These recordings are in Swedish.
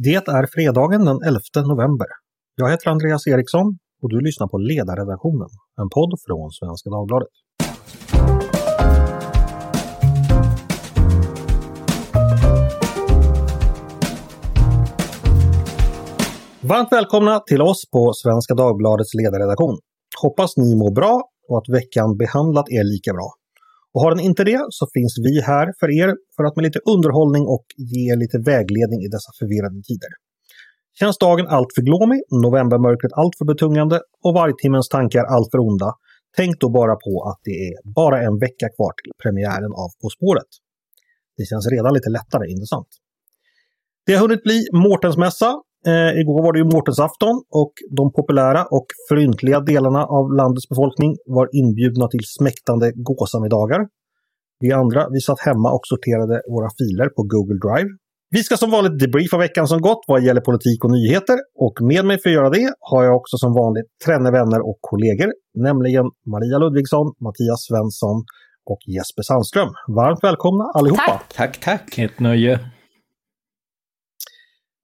Det är fredagen den 11 november. Jag heter Andreas Eriksson och du lyssnar på Ledarredaktionen, en podd från Svenska Dagbladet. Varmt välkomna till oss på Svenska Dagbladets ledarredaktion. Hoppas ni mår bra och att veckan behandlat er lika bra. Och har den inte det så finns vi här för er för att med lite underhållning och ge lite vägledning i dessa förvirrade tider. Känns dagen alltför glåmig, novembermörkret alltför betungande och vargtimmens tankar alltför onda, tänk då bara på att det är bara en vecka kvar till premiären av På spåret. Det känns redan lite lättare, inte sant? Det har hunnit bli Mårtensmässa. Eh, igår var det ju Mårtensafton och de populära och fryntliga delarna av landets befolkning var inbjudna till smäktande gåsamiddagar. Vi andra, vi satt hemma och sorterade våra filer på Google Drive. Vi ska som vanligt debriefa veckan som gått vad gäller politik och nyheter och med mig för att göra det har jag också som vanligt tränne vänner och kollegor, nämligen Maria Ludvigsson, Mattias Svensson och Jesper Sandström. Varmt välkomna allihopa! Tack, tack, tack! Ett nöje.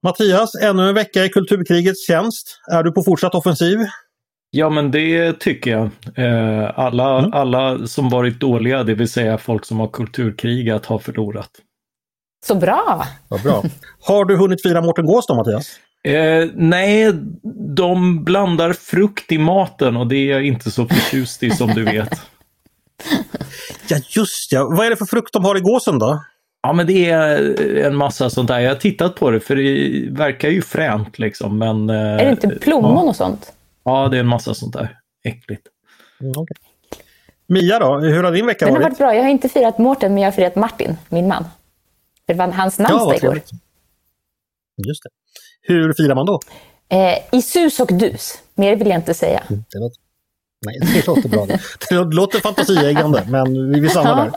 Mattias, ännu en vecka i kulturkrigets tjänst. Är du på fortsatt offensiv? Ja, men det tycker jag. Eh, Alla, Mm. alla som varit dåliga, det vill säga folk som har kulturkrigat, har förlorat. Så bra! Vad bra. Har du hunnit fira Mårten Gås då, Mattias? Eh, nej, de blandar frukt i maten och det är jag inte så förtjust i som du vet. Ja, just ja. Vad är det för frukt de har i gåsen då? Ja, men det är en massa sånt där. Jag har tittat på det för det verkar ju fränt liksom, men... eh, Är det inte plommon och sånt? Ja, det är en massa sånt där. Äckligt. Mm, okej. Mia då, hur har din vecka Den har varit? varit bra. Jag har inte firat Mårten, men jag har firat Martin, min man. Det var hans Ja, namnsdag vad igår. Just det. Hur firar man då? Eh, I sus och dus. Mer vill jag inte säga. Det låter... Nej, det låter bra. Det Det låter fantasieggande, men vi vill stanna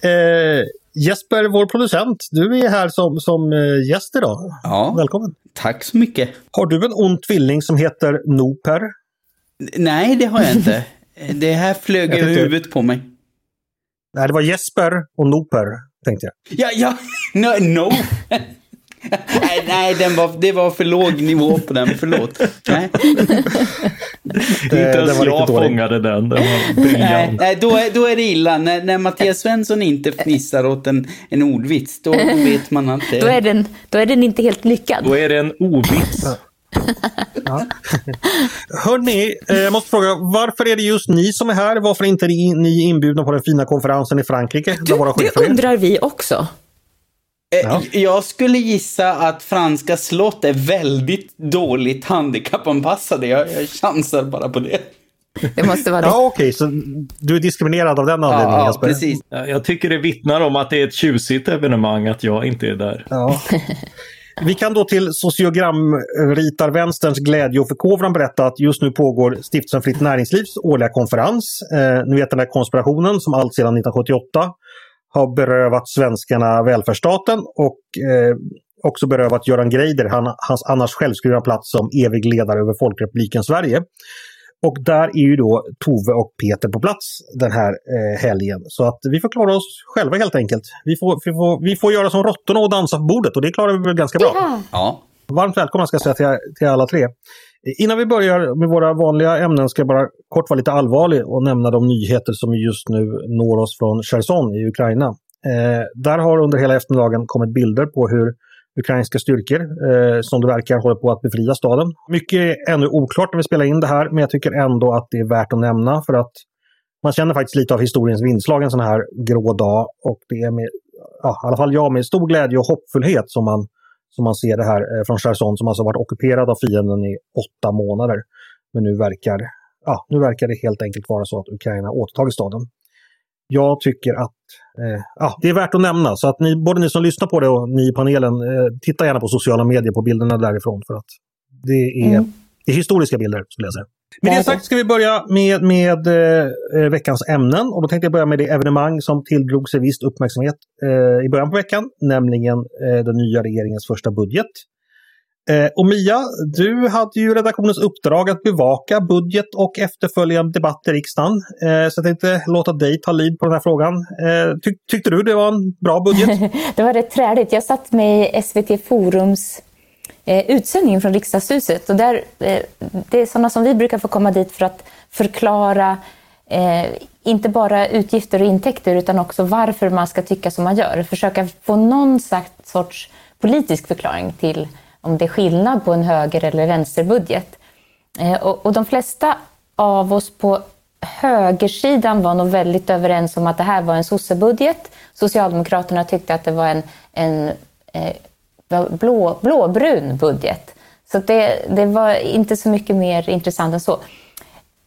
där. Eh, Jesper, vår producent, du är här som, som eh, gäst idag. Ja, Välkommen. tack så mycket. Har du en ond tvilling som heter Noper? Nej, det har jag inte. Det här flög över huvudet på mig. Nej, det var Jesper och Noper, tänkte jag. Ja, ja, no. no. Nej, nej den var, det var för låg nivå på den, förlåt. Nej, Inte ens var jag fångade den. Den nej, nej då, är, då är det illa. När, när Mattias Svensson inte fnissar åt en, en ordvits, då vet man att det Då är den, då är den inte helt lyckad. Då är det en ovits. Hörni, eh, jag måste fråga, varför är det just ni som är här? Varför är inte ni, inbjudna på den fina konferensen i Frankrike? våra Det undrar vi också. Eh, Ja. Jag skulle gissa att franska slott är väldigt dåligt handikappanpassade. Jag, jag chansar bara på det. Det måste vara det. Ja, okej, så du är diskriminerad av den anledningen Ja, Jesper? precis. Ja, Jag tycker det vittnar om att det är ett tjusigt evenemang att jag inte är där. Ja. Vi kan då till sociogramritarvänsterns glädje och förkovran berätta att just nu pågår Stiftelsen Fritt Näringslivs årliga konferens. Eh, ni vet den där konspirationen som allt sedan 1978 har berövat svenskarna välfärdsstaten och eh, också berövat Göran Greider han, hans annars självskrivna plats som evig ledare över Folkrepubliken Sverige. Och där är ju då Tove och Peter på plats den här eh, helgen. Så att vi får klara oss själva helt enkelt. Vi får, vi får, vi får göra som råttorna och dansa på bordet och det klarar vi väl ganska bra. Ja. Varmt välkomna ska jag säga till, till alla tre. Innan vi börjar med våra vanliga ämnen ska jag bara kort vara lite allvarlig och nämna de nyheter som just nu når oss från Cherson i Ukraina. Eh, där har under hela eftermiddagen kommit bilder på hur ukrainska styrkor, eh, som det verkar, håller på att befria staden. Mycket är ännu oklart när vi spelar in det här, men jag tycker ändå att det är värt att nämna för att man känner faktiskt lite av historiens vindslag en sån här grå dag och det är med, ja, i alla fall jag, med stor glädje och hoppfullhet som man som man ser det här eh, från Cherson som alltså varit ockuperad av fienden i åtta månader. Men nu verkar, ja, nu verkar det helt enkelt vara så att Ukraina återtagit staden. Jag tycker att eh, ja, det är värt att nämna så att ni, både ni som lyssnar på det och ni i panelen, eh, titta gärna på sociala medier på bilderna därifrån för att det är, Mm. det är historiska bilder skulle jag säga. Med det sagt ska vi börja med, med eh, veckans ämnen och då tänkte jag börja med det evenemang som tilldrog sig viss uppmärksamhet eh, i början på veckan, nämligen eh, den nya regeringens första budget. Eh, och Mia, du hade ju redaktionens uppdrag att bevaka budget och efterföljande debatt i riksdagen. Eh, så jag tänkte låta dig ta lid på den här frågan. Eh, tyck, tyckte du det var en bra budget? Det var rätt träligt. Jag satt med i SVT Forums eh, utsändningen från riksdagshuset. Och där, eh, det är sådana som vi brukar få komma dit för att förklara eh, inte bara utgifter och intäkter utan också varför man ska tycka som man gör. Försöka få någon sorts politisk förklaring till om det är skillnad på en höger eller vänsterbudget. Eh, och, och de flesta av oss på högersidan var nog väldigt överens om att det här var en sossebudget. Socialdemokraterna tyckte att det var en, en eh, blå, blåbrun budget. Så det, det var inte så mycket mer intressant än så.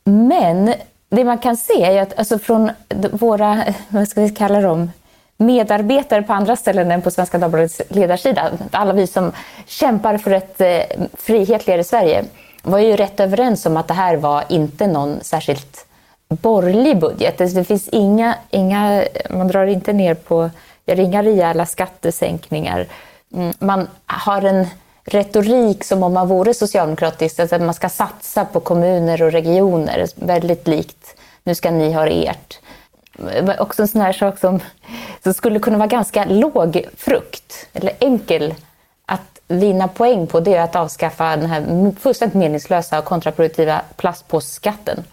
Men det man kan se är att alltså från våra, vad ska vi kalla dem, medarbetare på andra ställen än på Svenska Dagbladets ledarsida, alla vi som kämpar för ett eh, frihetligare Sverige, var ju rätt överens om att det här var inte någon särskilt borgerlig budget. Det finns inga, inga, man drar inte ner på, gör inga rejäla skattesänkningar. Mm, man har en retorik som om man vore socialdemokratisk, att man ska satsa på kommuner och regioner, väldigt likt nu ska ni ha ert. Också en sån här sak som, som skulle kunna vara ganska låg frukt, eller enkel att vinna poäng på, det är att avskaffa den här fullständigt meningslösa och kontraproduktiva plastpåsskatten.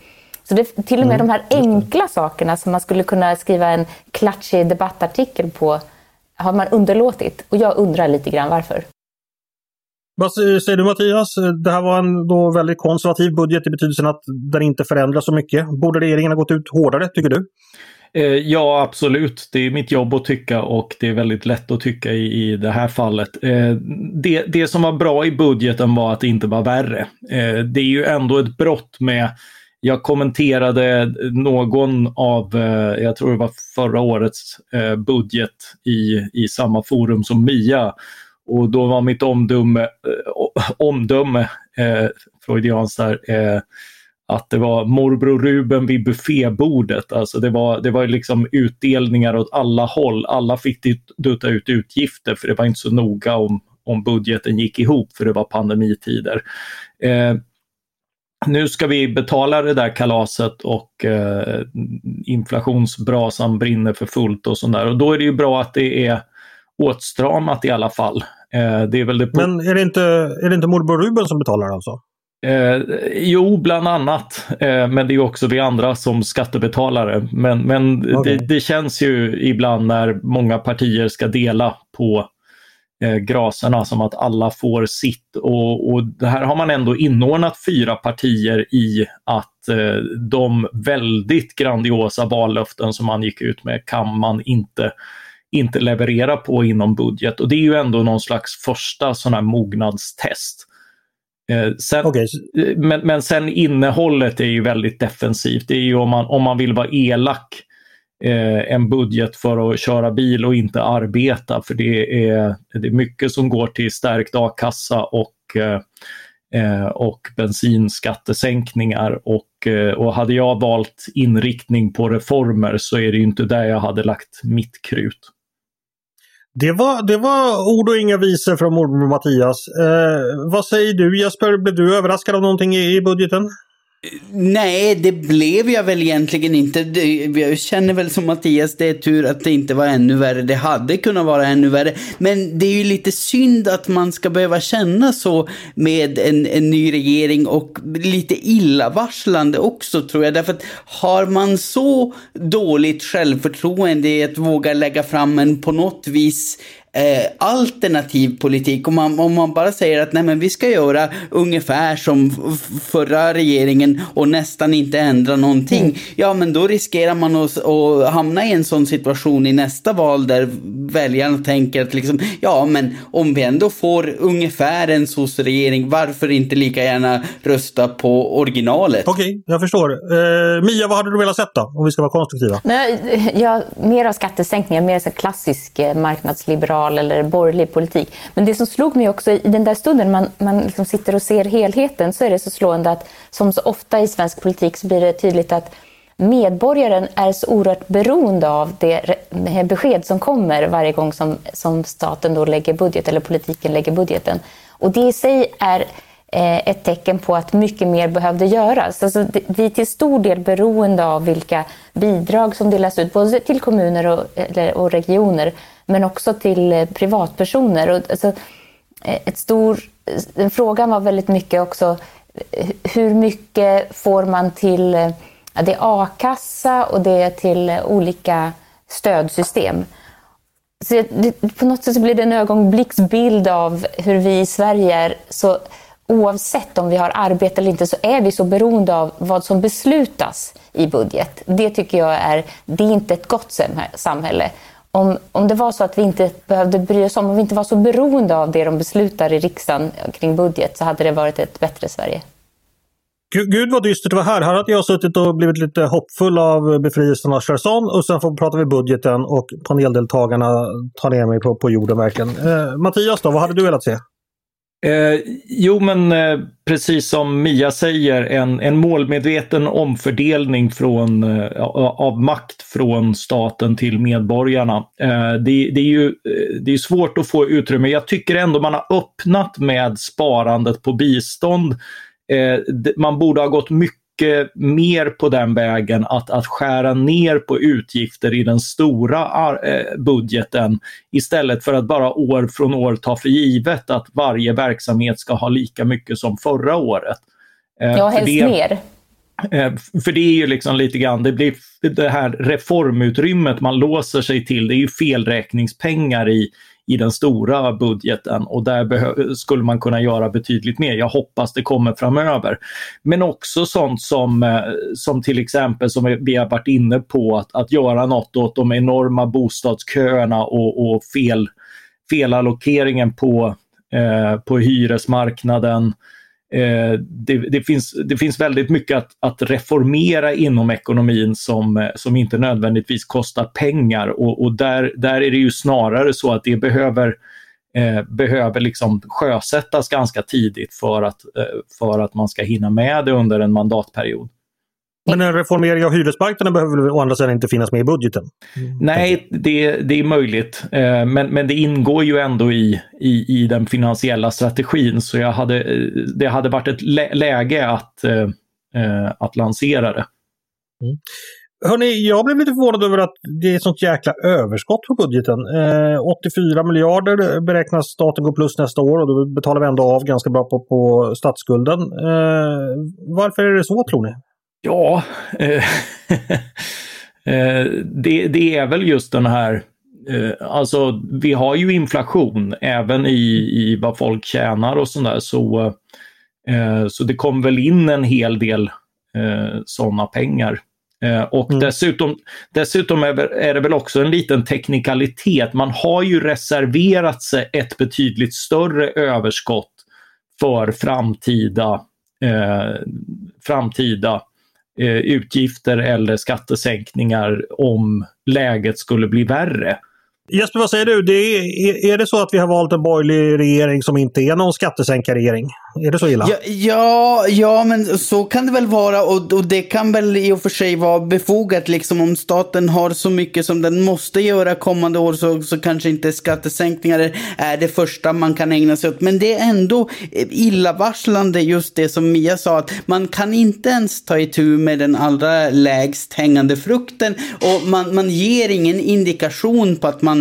Så det till och med mm. de här enkla sakerna som man skulle kunna skriva en klatschig debattartikel på har man underlåtit. Och jag undrar lite grann varför. Vad säger du Mattias? Det här var en då väldigt konservativ budget i betydelsen att den inte förändras så mycket. Borde regeringen ha gått ut hårdare, tycker du? Eh, ja, absolut. Det är mitt jobb att tycka och det är väldigt lätt att tycka i, i det här fallet. Eh, det, det som var bra i budgeten var att det inte var värre. Eh, det är ju ändå ett brott med jag kommenterade någon av, eh, jag tror det var förra årets eh, budget i, i samma forum som Mia. Och då var mitt omdöme, eh, omdöme eh, freudianskt där, eh, att det var morbror Ruben vid buffébordet. Alltså det var, det var liksom utdelningar åt alla håll. Alla fick dutta ut utgifter för det var inte så noga om, om budgeten gick ihop för det var pandemitider. Eh, nu ska vi betala det där kalaset och eh, inflationsbrasan brinner för fullt och sådär. Och då är det ju bra att det är åtstramat i alla fall. Eh, det är väl det Men är det inte, är det inte morbror Ruben som betalar alltså? Eh, jo, bland annat. Eh, men det är också vi andra som skattebetalare. Men, men okay. det, det, känns ju ibland när många partier ska dela på eh, graserna som att alla får sitt. Och, och det här har man ändå inordnat fyra partier i att eh, de väldigt grandiosa vallöften som man gick ut med kan man inte inte leverera på inom budget. Och det är ju ändå någon slags första sån här mognadstest. Eh, sen, okay. Eh, men, men sen innehållet är ju väldigt defensivt. Det är ju om man, om man vill vara elak eh, en budget för att köra bil och inte arbeta. För det är, det är mycket som går till stärkt a-kassa och, eh, eh och bensinskattesänkningar. Och, eh, och hade jag valt inriktning på reformer så är det inte där jag hade lagt mitt krut. Det var, det var ord och inga visor från morbror Mattias. Eh, vad säger du Jesper? Blev du överraskad av någonting i, i budgeten? Nej, det blev jag väl egentligen inte. Jag känner väl som Mattias, det är tur att det inte var ännu värre. Det hade kunnat vara ännu värre. Men det är ju lite synd att man ska behöva känna så med en, en ny regering och lite illavarslande också tror jag. Därför att har man så dåligt självförtroende i att våga lägga fram en på något vis eh, alternativ politik. Om man, om man bara säger att nej, men vi ska göra ungefär som förra regeringen och nästan inte ändra någonting. Mm. Ja, men då riskerar man att, att, hamna i en sån situation i nästa val där väljarna tänker att liksom, ja, men om vi ändå får ungefär en soc-regering, varför inte lika gärna rösta på originalet? Okej, okay, jag förstår. Eh, Mia, vad hade du velat sett då, om vi ska vara konstruktiva? Nej, ja, mer av skattesänkningar, mer så klassisk eh, marknadsliberal liberal eller borgerlig politik. Men det som slog mig också i den där stunden, man, man liksom sitter och ser helheten, så är det så slående att som så ofta i svensk politik så blir det tydligt att medborgaren är så oerhört beroende av det besked som kommer varje gång som, som staten då lägger budget eller politiken lägger budgeten. Och det i sig är Eh, ett tecken på att mycket mer behövde göras. Alltså, vi är till stor del beroende av vilka bidrag som delas ut, både till kommuner och, och regioner, men också till eh, privatpersoner. Och, alltså, eh, ett stor frågan var väldigt mycket också hur mycket får man till ja, det är a-kassa och det är till olika stödsystem. Så det, på något sätt blir det en ögonblicksbild av hur vi i Sverige är så oavsett om vi har arbete eller inte så är vi så beroende av vad som beslutas i budget. Det tycker jag är, det är inte ett gott samhälle. Om, om det var så att vi inte behövde bry oss om, om vi inte var så beroende av det de beslutar i riksdagen kring budget så hade det varit ett bättre Sverige. Gud vad dystert det var här. Här hade jag suttit och blivit lite hoppfull av befrielsen av Cherson och sen får pratar vi budgeten och paneldeltagarna tar ner mig på, på jorden verkligen. Eh, Mattias då, vad hade du velat se? Eh, jo men eh, precis som Mia säger, en, en målmedveten omfördelning från, eh, av makt från staten till medborgarna. Eh, det, det, är ju eh, det är svårt att få utrymme. Jag tycker ändå man har öppnat med sparandet på bistånd. Eh, man borde ha gått mycket mycket mer på den vägen att, att skära ner på utgifter i den stora eh, budgeten istället för att bara år från år ta för givet att varje verksamhet ska ha lika mycket som förra året. Eh, ja, helst det, mer. Eh, för det är ju liksom lite grann, det blir det här reformutrymmet man låser sig till, det är ju felräkningspengar i, i den stora budgeten och där skulle man kunna göra betydligt mer. Jag hoppas det kommer framöver. Men också sånt som, eh, som till exempel som vi har varit inne på, att, att göra något åt de enorma bostadsköerna och, och fel, felallokeringen på, eh, på hyresmarknaden. Eh, det, det, finns, det finns väldigt mycket att, att reformera inom ekonomin som, eh, som inte nödvändigtvis kostar pengar och, och där, där är det ju snarare så att det behöver, eh, behöver liksom sjösättas ganska tidigt för att, eh, för att man ska hinna med det under en mandatperiod. Men en reformering av hyresmarknaden behöver väl å andra sidan inte finnas med i budgeten? Nej, det, det är möjligt. Eh, men, men det ingår ju ändå i, i, i den finansiella strategin så jag hade, det hade varit ett läge att, eh, eh, att lansera det. Mm. Hörrni, jag blev lite förvånad över att det är sånt jäkla överskott på budgeten. Eh, 84 miljarder beräknas staten gå plus nästa år och då betalar vi ändå av ganska bra på, på statsskulden. Eh, varför är det så tror ni? Ja, eh, eh, det, det, är väl just den här eh, Alltså vi har ju inflation även i, i vad folk tjänar och sådär så, eh, så det kom väl in en hel del eh, sådana pengar. Och mm. dessutom, dessutom är, är det väl också en liten teknikalitet. Man har ju reserverat sig ett betydligt större överskott för framtida, framtida Eh, utgifter eller skattesänkningar om läget skulle bli värre. Jesper, vad säger du? Det är, är det så att vi har valt en borgerlig regering som inte är någon skattesänkarregering? Är det så illa? Ja, ja, ja, men så kan det väl vara och, och det kan väl i och för sig vara befogat liksom om staten har så mycket som den måste göra kommande år så, så kanske inte skattesänkningar är det första man kan ägna sig åt. Men det är ändå illavarslande just det som Mia sa att man kan inte ens ta itu med den allra lägst hängande frukten och man, man ger ingen indikation på att man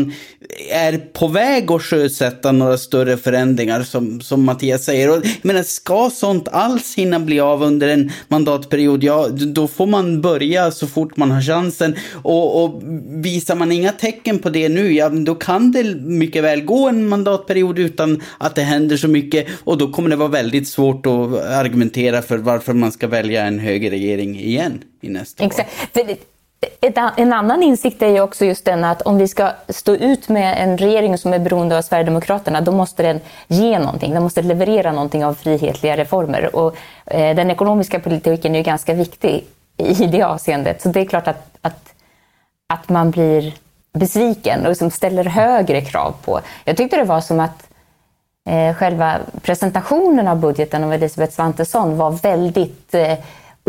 är på väg att sjösätta några större förändringar som, som Mattias säger. Och, men ska sånt alls hinna bli av under en mandatperiod, ja då får man börja så fort man har chansen. Och, och visar man inga tecken på det nu, ja då kan det mycket väl gå en mandatperiod utan att det händer så mycket. Och då kommer det vara väldigt svårt att argumentera för varför man ska välja en högerregering igen i nästa Exakt. år en annan insikt är ju också just den att om vi ska stå ut med en regering som är beroende av Sverigedemokraterna, då måste den ge någonting. Den måste leverera någonting av frihetliga reformer. Och eh, den ekonomiska politiken är ju ganska viktig i det avseendet. Så det är klart att, att, att man blir besviken och liksom ställer högre krav på. Jag tyckte det var som att eh, själva presentationen av budgeten av Elisabeth Svantesson var väldigt eh,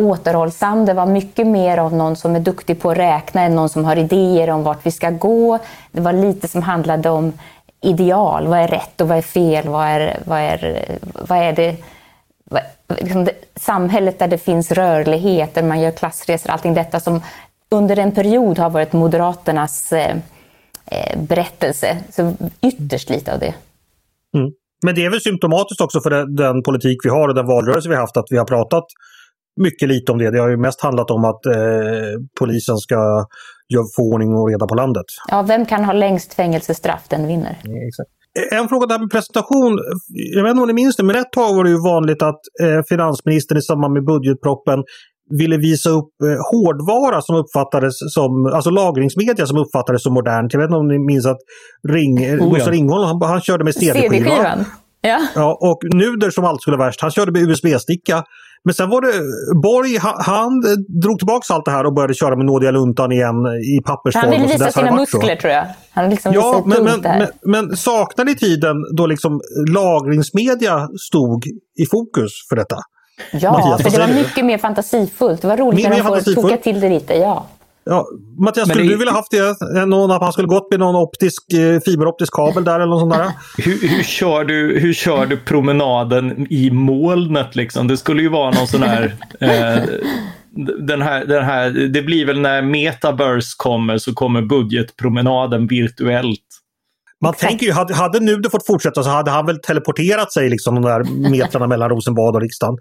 återhållsam. Det var mycket mer av någon som är duktig på att räkna än någon som har idéer om vart vi ska gå. Det var lite som handlade om ideal. Vad är rätt och vad är fel? Vad är, vad är, vad är det, vad, liksom det samhället där det finns rörlighet, där man gör klassresor, allting detta som under en period har varit Moderaternas eh, eh, berättelse. Så ytterst lite av det. Mm. Men det är väl symptomatiskt också för den, den politik vi har och den valrörelse vi har haft att vi har pratat mycket lite om det. Det har ju mest handlat om att eh, polisen ska få ordning och reda på landet. Ja, vem kan ha längst fängelsestraff, den vinner. Ja, exakt. En fråga där med presentation. Jag vet inte om ni minns det, men ett tag var det ju vanligt att eh, finansministern i samband med budgetproppen ville visa upp eh, hårdvara som uppfattades som, alltså lagringsmedia som uppfattades som modernt. Jag vet inte om ni minns att Ring, oh, ja. Ringholm, han, han körde med CD-skiva. CD ja. ja. Och Nuder som allt skulle vara värst, han körde med USB-sticka. Men sen var det Borg, han, drog tillbaka allt det här och började köra med nådiga luntan igen i pappersform. Han ville visa sina muskler tror jag. Han liksom ja, men, men, men, men saknar ni tiden då liksom lagringsmedia stod i fokus för detta? Ja, Mattias, för det var mycket mer fantasifullt. Det var roligt mer, när de får toka till det lite. Ja. Ja, Mattias, skulle det... du vilja haft det? Någon, att han skulle gått med någon optisk, eh, fiberoptisk kabel där eller något sånt där? hur, hur, kör du, hur kör du promenaden i molnet liksom? Det skulle ju vara någon sån här eh, den här, den här, det blir väl när Metaverse kommer så kommer budgetpromenaden virtuellt man Exakt. tänker ju, hade, hade Nuder fått fortsätta så hade han väl teleporterat sig liksom de där metrarna mellan Rosenbad och riksdagen.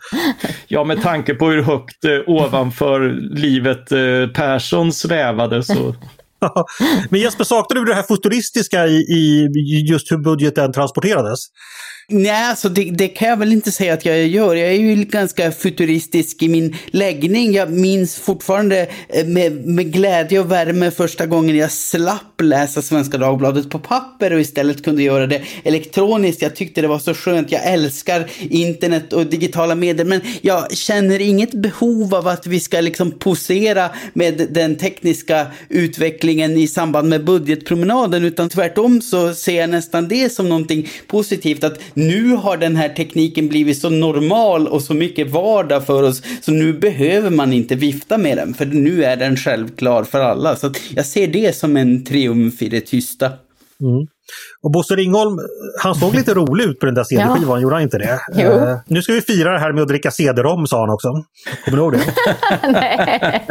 Ja, med tanke på hur högt eh, ovanför livet eh, Persson svävade så Men Jesper, saknar du det här futuristiska i, i just hur budgeten transporterades? Nej, alltså det, det, kan jag väl inte säga att jag gör. Jag är ju ganska futuristisk i min läggning. Jag minns fortfarande eh, med, med glädje och värme första gången jag slapp läsa Svenska Dagbladet på papper och istället kunde göra det elektroniskt. Jag tyckte det var så skönt. Jag älskar internet och digitala medier, men jag känner inget behov av att vi ska liksom posera med den tekniska utvecklingen i samband med budgetpromenaden, utan tvärtom så ser jag nästan det som någonting positivt. att nu har den här tekniken blivit så normal och så mycket vardag för oss så nu behöver man inte vifta med den för nu är den självklar för alla. Så jag ser det som en triumf i det tysta. Mm. Och Bosse Ringholm, han såg lite rolig ut på den där CD-skivan, ja. gjorde han inte det? Uh, nu ska vi fira det här med att dricka CD-rom, sa han också. Kommer du ihåg det? Nej.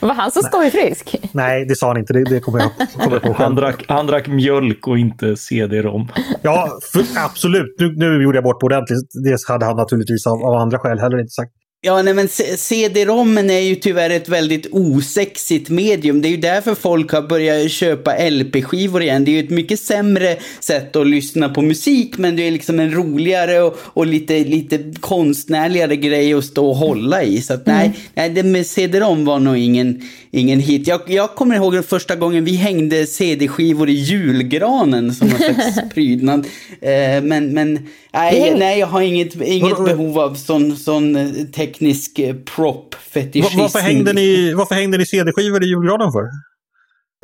Var han så skojfrisk? Nej, det sa han inte. Det, det kommer jag, kommer på Han drack, han drack mjölk och inte CD-rom. Ja, för, absolut. Nu, nu gjorde jag bort på ordentligt. Det hade han naturligtvis av, av andra skäl heller inte sagt. Ja, nej men CD-rommen är ju tyvärr ett väldigt osexigt medium. Det är ju därför folk har börjat köpa LP-skivor igen. Det är ju ett mycket sämre sätt att lyssna på musik, men det är liksom en roligare och, och lite, lite konstnärligare grej att stå och hålla i. Så att, nej, mm. nej, det med CD-rom var nog ingen, ingen hit. Jag, jag kommer ihåg den första gången vi hängde CD-skivor i julgranen som en slags prydnad. Eh, men, men nej, nej, jag har inget, inget behov av sån, sån eh, teknisk eh, prop-fetischism. Varför hängde ni, varför hängde ni CD-skivor i julgranen för?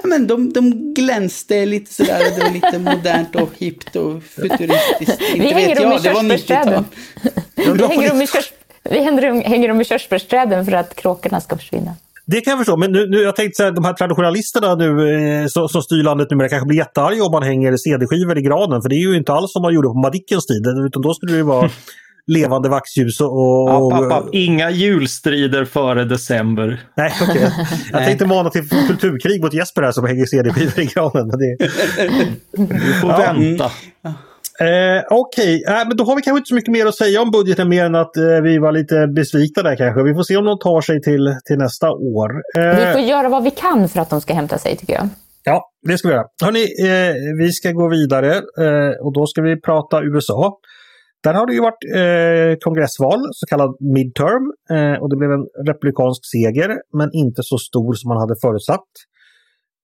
Ja, men de, de glänste lite sådär, det var lite modernt och hippt och futuristiskt. Vi Inte hänger dem i körsbärsträden. Vi hänger dem i körsbärsträden för att kråkorna ska försvinna. Det kan jag förstå, men nu, nu, jag tänkte att de här traditionalisterna nu eh, som, som styr landet numera kanske blir jättearga om man hänger CD-skivor i granen. För det är ju inte alls som man gjorde på Madickens tid, utan då skulle det vara levande vaxljus och... och... App, app, app. Inga julstrider före december. Nej, okej. Okay. Jag tänkte mana till kulturkrig mot Jesper här som hänger CD-skivor i granen. Men det... Du får ja. vänta. Eh, Okej, okay. eh, men då har vi kanske inte så mycket mer att säga om budgeten mer än att eh, vi var lite besvikna där kanske. Vi får se om de tar sig till, till nästa år. Eh, vi får göra vad vi kan för att de ska hämta sig tycker jag. Ja, det ska vi göra. Hörrni, eh, vi ska gå vidare eh, och då ska vi prata USA. Där har det ju varit eh, kongressval, så kallad midterm, eh, och det blev en republikansk seger, men inte så stor som man hade förutsatt.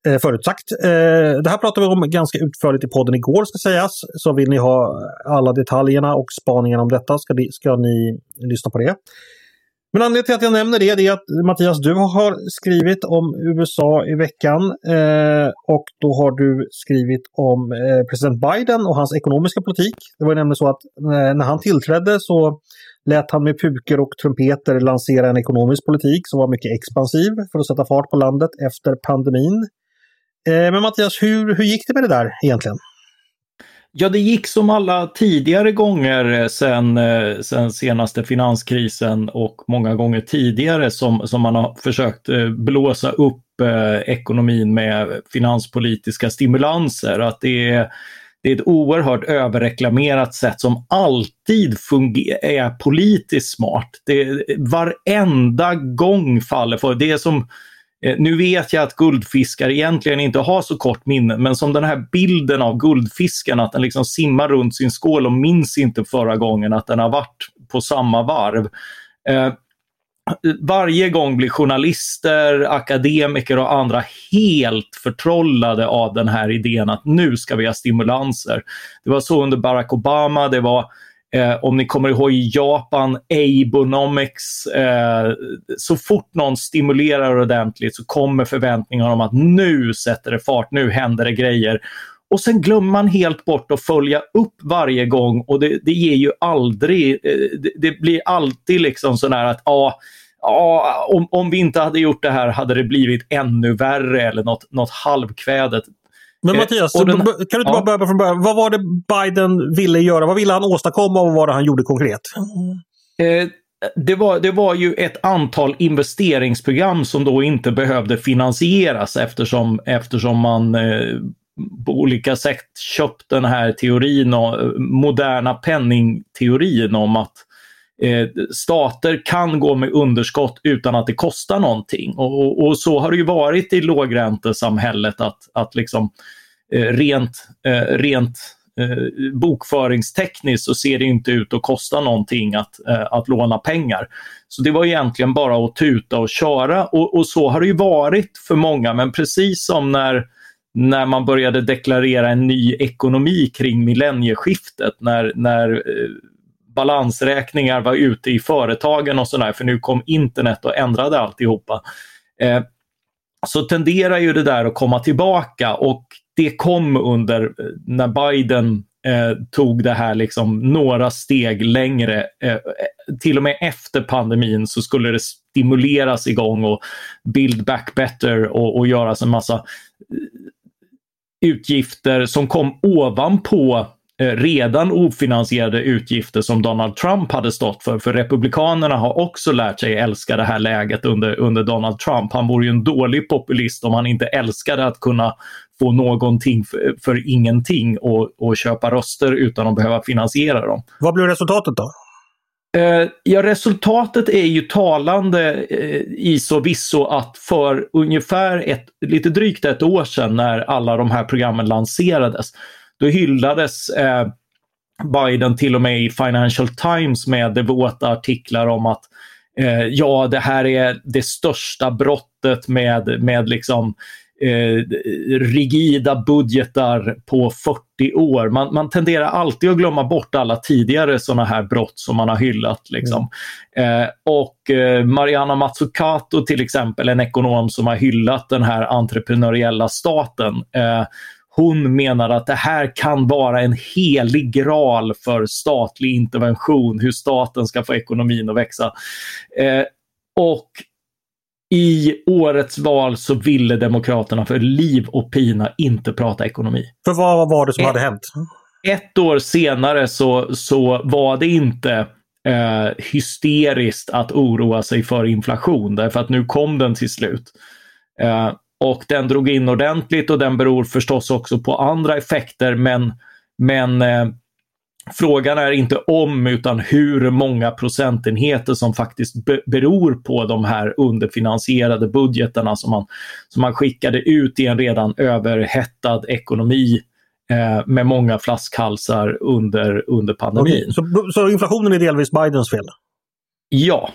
Eh, förutsagt. Eh, det här pratade vi om ganska utförligt i podden igår ska sägas. Så vill ni ha alla detaljerna och spaningarna om detta ska, ni, ska ni lyssna på det. Men anledningen till att jag nämner det är att Mattias, du har skrivit om USA i veckan eh, och då har du skrivit om eh, president Biden och hans ekonomiska politik. Det var nämligen så att eh, när han tillträdde så lät han med puker och trumpeter lansera en ekonomisk politik som var mycket expansiv för att sätta fart på landet efter pandemin. Eh, men Mattias, hur, hur gick det med det där egentligen? Ja, det gick som alla tidigare gånger eh, sen, eh, sen senaste finanskrisen och många gånger tidigare som, som man har försökt eh, blåsa upp ekonomin med finanspolitiska stimulanser. Att det är, det är ett oerhört överreklamerat sätt som alltid är politiskt smart. Det, varenda gång faller för det. är som Eh, nu vet jag att guldfiskar egentligen inte har så kort minne, men som den här bilden av guldfisken, att den liksom simmar runt sin skål och minns inte förra gången att den har varit på samma varv. Eh, varje gång blir journalister, akademiker och andra helt förtrollade av den här idén att nu ska vi ha stimulanser. Det var så under Barack Obama, det var Eh, om ni kommer ihåg i Japan, Abonomics. Eh, så fort någon stimulerar ordentligt så kommer förväntningar om att nu sätter det fart, nu händer det grejer. Och sen glömmer man helt bort att följa upp varje gång och det, det ger ju aldrig, eh, det, det, blir alltid liksom sådär att ja, ja om, om vi inte hade gjort det här hade det blivit ännu värre eller något, något halvkvädet. Men eh, Mattias, den, kan du inte bara börja från början? Vad var det Biden ville göra? Vad ville han åstadkomma och vad var det han gjorde konkret? Eh, det, var, det var ju ett antal investeringsprogram som då inte behövde finansieras eftersom, eftersom man eh, på olika sätt köpt den här teorin, och, moderna penningteorin om att eh, stater kan gå med underskott utan att det kostar någonting. Och, och, och så har det ju varit i lågräntesamhället att, att liksom, eh, rent, eh, rent eh, bokföringstekniskt så ser det inte ut att kosta någonting att, eh, att låna pengar. Så det var egentligen bara att tuta och köra och, och så har det ju varit för många men precis som när när man började deklarera en ny ekonomi kring millennieskiftet, när, när eh, balansräkningar var ute i företagen och sådär, för nu kom internet och ändrade alltihopa. Eh, så tenderar ju det där att komma tillbaka och det kom under eh, när Biden eh, tog det här liksom några steg längre. Eh, eh, till och med efter pandemin så skulle det stimuleras igång och Build Back Better och, och göras en massa eh, utgifter som kom ovanpå redan ofinansierade utgifter som Donald Trump hade stått för. För Republikanerna har också lärt sig älska det här läget under, under Donald Trump. Han vore ju en dålig populist om han inte älskade att kunna få någonting för, för ingenting och, och köpa röster utan att behöva finansiera dem. Vad blev resultatet då? Uh, ja, resultatet är ju talande uh, i så visso att för ungefär ett, lite drygt ett år sedan när alla de här programmen lanserades då hyllades eh, Biden till och med i Financial Times med devota artiklar om att eh, ja, det här är det största brottet med, med liksom eh, rigida budgetar på 40 år. Man, man, tenderar alltid att glömma bort alla tidigare sådana här brott som man har hyllat. Liksom. Mm. Eh, och eh, Mariana Mazzucato till exempel, en ekonom som har hyllat den här entreprenöriella staten. Eh, Eh, hon menar att det här kan vara en helig graal för statlig intervention, hur staten ska få ekonomin att växa. Eh, och i årets val så ville Demokraterna för liv och pina inte prata ekonomi. För vad var det som ett, hade hänt? Ett år senare så, så var det inte eh, hysteriskt att oroa sig för inflation därför att nu kom den till slut. Eh, och den drog in ordentligt och den beror förstås också på andra effekter men, men eh, frågan är inte om utan hur många procentenheter som faktiskt be beror på de här underfinansierade budgetarna som man, som man skickade ut i en redan överhettad ekonomi eh, med många flaskhalsar under, under pandemin. Okay. Så, så inflationen är delvis Bidens fel? Ja,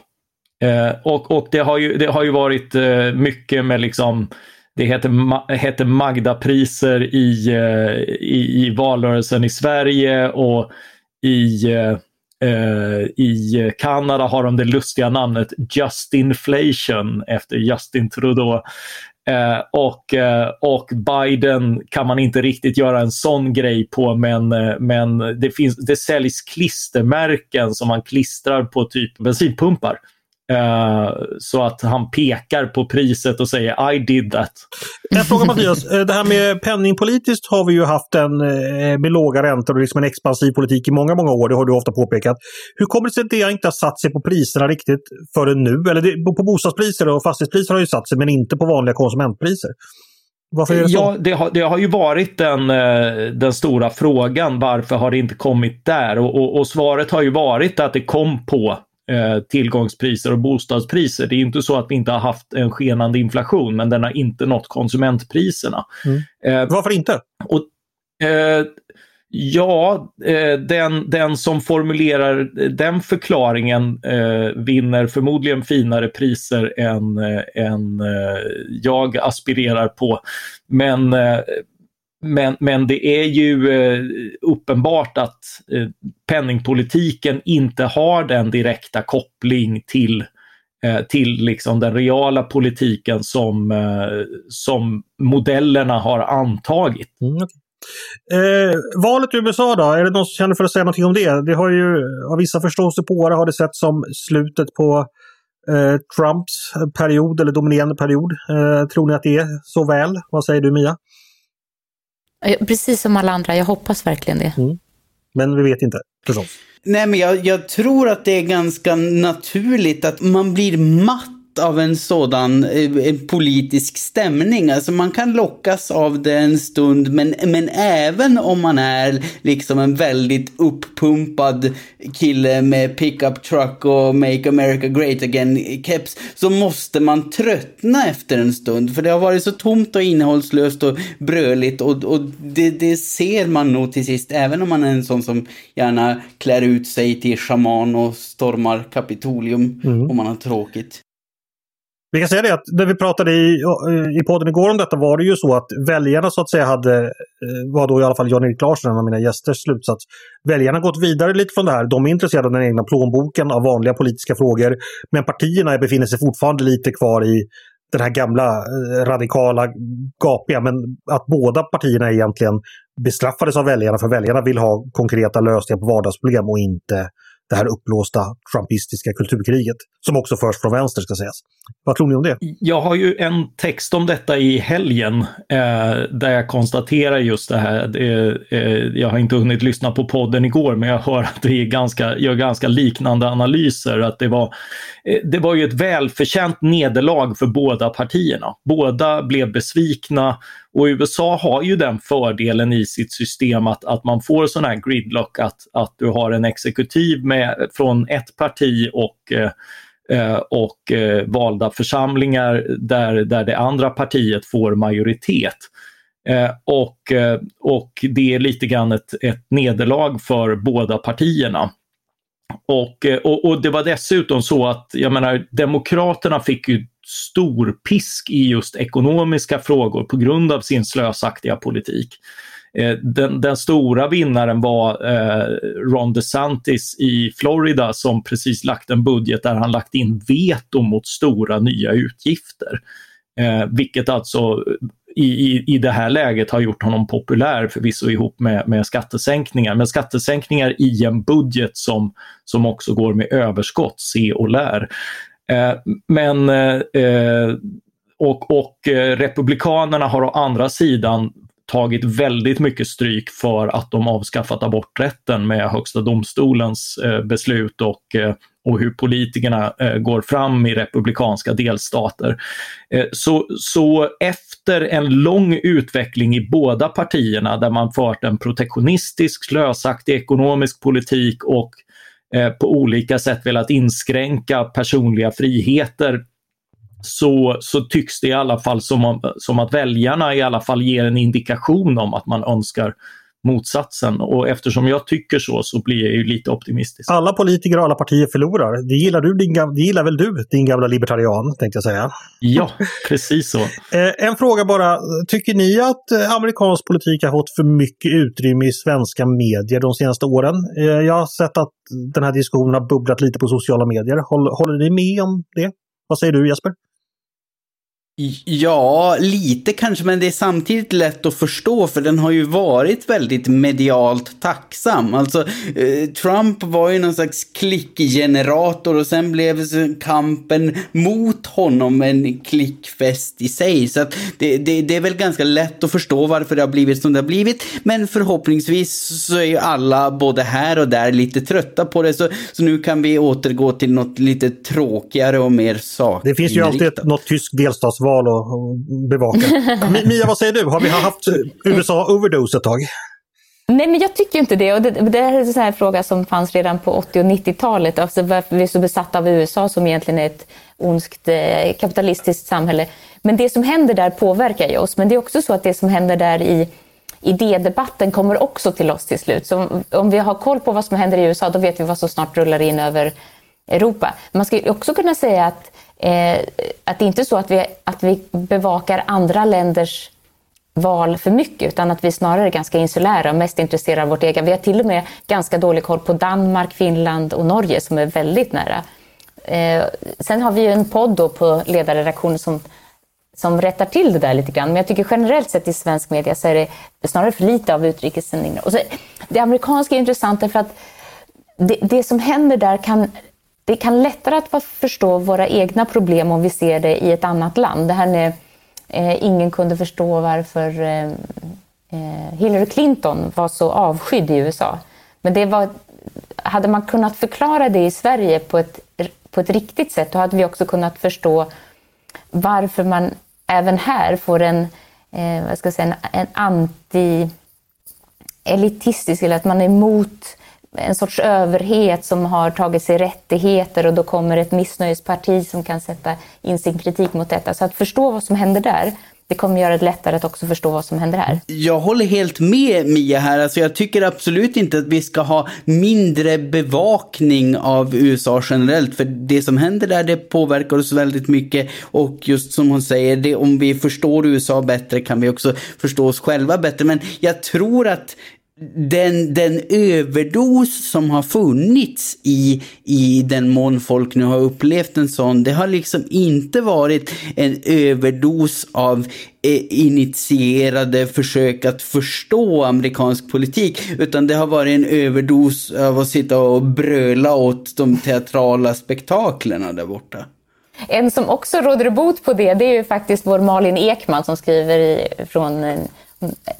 Eh, och och det, har ju, det har ju varit eh, mycket med liksom det heter, heter Magda-priser i, eh, i, i, valrörelsen i Sverige och i, eh, eh, i Kanada har de det lustiga namnet Justinflation efter Justin Trudeau. Eh, och, eh, och Biden kan man inte riktigt göra en sån grej på men, eh, men det, finns, det säljs klistermärken som man klistrar på typ bensinpumpar. Uh, så att han pekar på priset och säger I did that. Jag frågar Mattias, eh, det här med penningpolitiskt har vi ju haft en eh, med låga räntor och liksom en expansiv politik i många, många år. Det har du ofta påpekat. Hur kommer det sig att det inte har satt sig på priserna riktigt förrän nu? Eller det, på bostadspriser och fastighetspriser har ju satt sig men inte på vanliga konsumentpriser. Varför är det så? Ja, det har, det har ju varit den, den stora frågan. Varför har det inte kommit där? Och, och, och svaret har ju varit att det kom på eh, tillgångspriser och bostadspriser. Det är inte så att vi inte har haft en skenande inflation, men den har inte nått konsumentpriserna. Mm. Eh, Varför inte? Och, eh, Ja, eh, den, den som formulerar den förklaringen eh, vinner förmodligen finare priser än, eh, än jag aspirerar på. Men, men, men det är ju eh, uppenbart att eh, penningpolitiken inte har den direkta koppling till eh, till liksom den reala politiken som, som modellerna har antagit. Mm. Eh, valet i USA då, är det någon som känner för att säga någonting om det? Det har ju av vissa förståsigpåare har det sett som slutet på eh, Trumps period eller dominerande period. Eh, tror ni att det är så väl? Vad säger du Mia? Precis som alla andra, jag hoppas verkligen det. Mm. Men vi vet inte förstås. Nej, men jag, jag tror att det är ganska naturligt att man blir matt av en sådan eh, politisk stämning. Alltså man kan lockas av det en stund, men, men även om man är liksom en väldigt uppumpad kille med pickup truck och make America great again keps, så måste man tröttna efter en stund. För det har varit så tomt och innehållslöst och bröligt och, och det, det ser man nog till sist, även om man är en sån som gärna klär ut sig till shaman och stormar Kapitolium mm. om man har tråkigt. Vi kan säga det att när vi pratade i, i podden igår om detta var det ju så att väljarna så att säga hade, eh, var då i alla fall Jan-Erik Larsson, en av mina gästers slutsats. Väljarna har gått vidare lite från det här. De är intresserade av den egna plånboken, av vanliga politiska frågor. Men partierna befinner sig fortfarande lite kvar i den här gamla eh, radikala gapiga. Men att båda partierna egentligen bestraffades av väljarna för väljarna vill ha konkreta lösningar på vardagsproblem och inte det här uppblåsta trumpistiska kulturkriget. Som också förs från vänster ska sägas. Vad tror ni om det? Jag har ju en text om detta i helgen eh, där jag konstaterar just det här. Det, eh, jag har inte hunnit lyssna på podden igår men jag hör att det är ganska, gör ganska liknande analyser. Att det, var, eh, det var ju ett välförtjänt nederlag för båda partierna. Båda blev besvikna och USA har ju den fördelen i sitt system att, att man får sån här gridlock, att, att du har en exekutiv med, från ett parti och eh, eh och eh, valda församlingar där, där det andra partiet får majoritet. Eh, och, eh, och det är lite grann ett, ett nederlag för båda partierna. Och, eh, och, och, det var dessutom så att, jag menar, Demokraterna fick ju stor pisk i just ekonomiska frågor på grund av sin slösaktiga politik. Eh, den, den, stora vinnaren var eh, Ron DeSantis i Florida som precis lagt en budget där han lagt in veto mot stora nya utgifter. Eh, vilket alltså i, i, i det här läget har gjort honom populär förvisso ihop med, med skattesänkningar. Men skattesänkningar i en budget som, som också går med överskott, se och lär. Eh, men eh, och, och eh, Republikanerna har å andra sidan tagit väldigt mycket stryk för att de avskaffat aborträtten med Högsta domstolens beslut och, och hur politikerna går fram i republikanska delstater. Så, så efter en lång utveckling i båda partierna där man fört en protektionistisk, slösaktig ekonomisk politik och Eh, på olika sätt velat inskränka personliga friheter så, så tycks det i alla fall som, om, som att väljarna i alla fall ger en indikation om att man önskar motsatsen. Och eftersom jag tycker så, så blir jag ju lite optimistisk. Alla politiker och alla partier förlorar. Det gillar, du, din, det gillar väl du, din gamla libertarian, tänkte jag säga. Ja, precis så. Eh, en fråga bara. Tycker ni att eh, amerikansk politik har fått för mycket utrymme i svenska medier de senaste åren? Eh, jag har sett att den här diskussionen har bubblat lite på sociala medier. Håller, håller ni med om det? Vad säger du Jesper? Ja, lite kanske, men det är samtidigt lätt att förstå för den har ju varit väldigt medialt tacksam. Alltså, eh, Trump var ju någon slags klickgenerator och sen blev kampen mot honom en klickfest i sig. Så att det, det, det, är väl ganska lätt att förstå varför det har blivit som det har blivit. Men förhoppningsvis så är ju alla både här och där lite trötta på det. Så, så nu kan vi återgå till något lite tråkigare och mer sakligt. Det finns ju alltid ett, något tysk delstats val att bevaka. Mia, vad säger du? Har vi haft USA overdose ett tag? Nej, men jag tycker inte det. Och det, det är en sån här fråga som fanns redan på 80 och 90-talet. Alltså varför vi är så besatta av USA som egentligen är ett ondskt eh, kapitalistiskt samhälle. Men det som händer där påverkar ju oss. Men det är också så att det som händer där i idédebatten kommer också till oss till slut. Så om vi har koll på vad som händer i USA, då vet vi vad som snart rullar in över Europa. Man skulle också kunna säga att, eh, att det inte är så att vi, att vi bevakar andra länders val för mycket, utan att vi snarare är ganska insulära och mest intresserade av vårt eget. Vi har till och med ganska dålig koll på Danmark, Finland och Norge som är väldigt nära. Eh, sen har vi ju en podd då på ledarredaktionen som, som rättar till det där lite grann. Men jag tycker generellt sett i svensk media så är det snarare för lite av utrikessändningar. Och så, det amerikanska är intressant därför att det, det som händer där kan det kan lättare att förstå våra egna problem om vi ser det i ett annat land. Det här med eh, ingen kunde förstå varför eh, eh, Hillary Clinton var så avskydd i USA. Men det var, hade man kunnat förklara det i Sverige på ett, på ett riktigt sätt, då hade vi också kunnat förstå varför man även här får en, eh, vad ska jag säga, en, en anti-elitistisk, eller att man är emot en sorts överhet som har tagit sig rättigheter och då kommer ett missnöjesparti som kan sätta in sin kritik mot detta. Så att förstå vad som händer där, det kommer göra det lättare att också förstå vad som händer här. Jag håller helt med Mia här. Alltså jag tycker absolut inte att vi ska ha mindre bevakning av USA generellt. För det som händer där, det påverkar oss väldigt mycket. Och just som hon säger, det, om vi förstår USA bättre kan vi också förstå oss själva bättre. Men jag tror att den, den överdos som har funnits i, i den mån folk nu har upplevt en sån, det har liksom inte varit en överdos av eh, initierade försök att förstå amerikansk politik, utan det har varit en överdos av att sitta och bröla åt de teatrala spektaklerna där borta. En som också råder bot på det, det är ju faktiskt vår Malin Ekman som skriver i, från eh,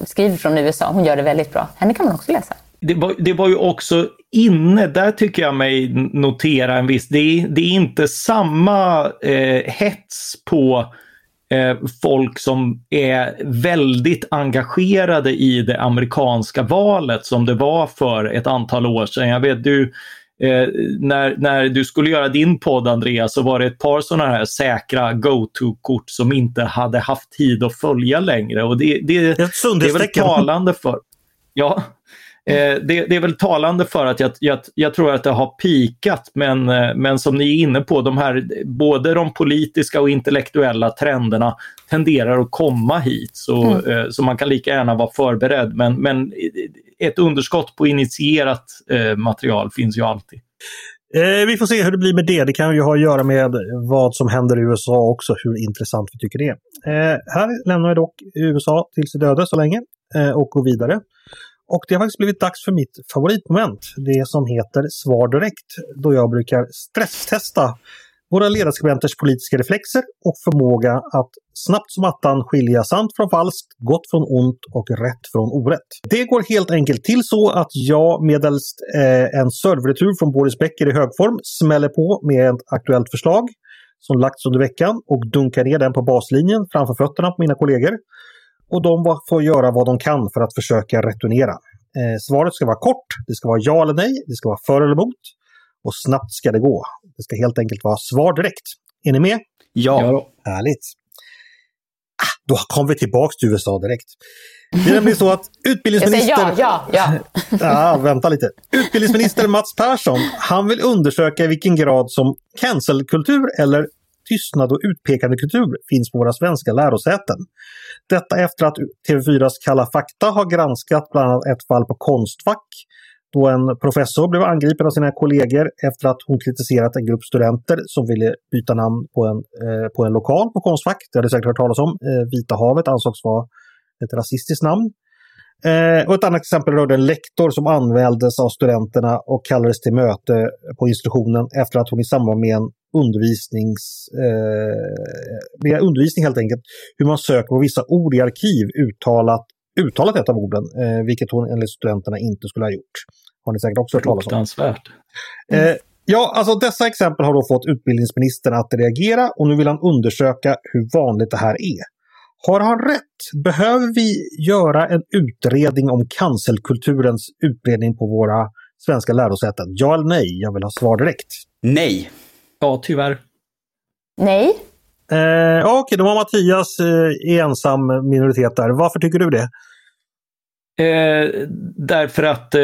skriver från USA. Hon gör det väldigt bra. Henne kan man också läsa. Det var, det var ju också inne, där tycker jag mig notera en viss, det är, det är inte samma eh, hets på eh, folk som är väldigt engagerade i det amerikanska valet som det var för ett antal år sedan. Jag vet, du Eh, när, när du skulle göra din podd Andreas så var det ett par sådana här säkra go-to-kort som inte hade haft tid att följa längre. Och det, det, det är väl talande för... Ja, eh, det, det, är väl talande för att jag, jag, jag, tror att det har pikat men, eh, men som ni är inne på, de här, både de politiska och intellektuella trenderna tenderar att komma hit. Så, mm. eh, så man kan lika gärna vara förberedd. Men, men ett underskott på initierat eh, material finns ju alltid. Eh, vi får se hur det blir med det. Det kan ju ha att göra med vad som händer i USA också, hur intressant vi tycker det är. Eh, här lämnar jag dock USA till sitt öde så länge eh, och går vidare. Och det har faktiskt blivit dags för mitt favoritmoment, det som heter Svar direkt, då jag brukar stresstesta våra ledarskribenters politiska reflexer och förmåga att snabbt som attan skilja sant från falskt, gott från ont och rätt från orätt. Det går helt enkelt till så att jag medelst eh, en serverretur från Boris Becker i högform smäller på med ett aktuellt förslag som lagts under veckan och dunkar ner den på baslinjen framför fötterna på mina kollegor. Och de får göra vad de kan för att försöka returnera. Eh, svaret ska vara kort, det ska vara ja eller nej, det ska vara för eller emot och snabbt ska det gå. Det ska helt enkelt vara svar direkt. Är ni med? Ja. ja. Härligt. Då kommer vi tillbaks till USA direkt. Det är nämligen så att utbildningsminister... ja, ja, ja. ja, vänta lite. Utbildningsminister Mats Persson, han vill undersöka i vilken grad som cancelkultur eller tystnad och utpekande kultur finns på våra svenska lärosäten. Detta efter att TV4s Kalla fakta har granskat bland annat ett fall på Konstfack då en professor blev angripen av sina kollegor efter att hon kritiserat en grupp studenter som ville byta namn på en, eh, på en lokal på Konstfack. Det har du säkert hört talas om. Eh, Vita havet ansågs vara ett rasistiskt namn. Eh, och ett annat exempel rörde en lektor som anmäldes av studenterna och kallades till möte på institutionen efter att hon i samband med en undervisnings, eh, med undervisning helt enkelt, hur man söker på vissa ord i arkiv uttalat uttalat ett av orden, eh, vilket hon enligt studenterna inte skulle ha gjort. Har ni säkert också hört talas om. Fruktansvärt. Eh, Ja, alltså dessa exempel har då fått utbildningsministern att reagera och nu vill han undersöka hur vanligt det här är. Har han rätt? Behöver vi göra en utredning om cancelkulturens utbredning på våra svenska lärosäten? Ja eller nej? Jag vill ha svar direkt. Nej. Ja, tyvärr. Nej. Eh, Okej, okay, då var Mattias eh, ensam minoritet där. Varför tycker du det? Eh, därför att eh,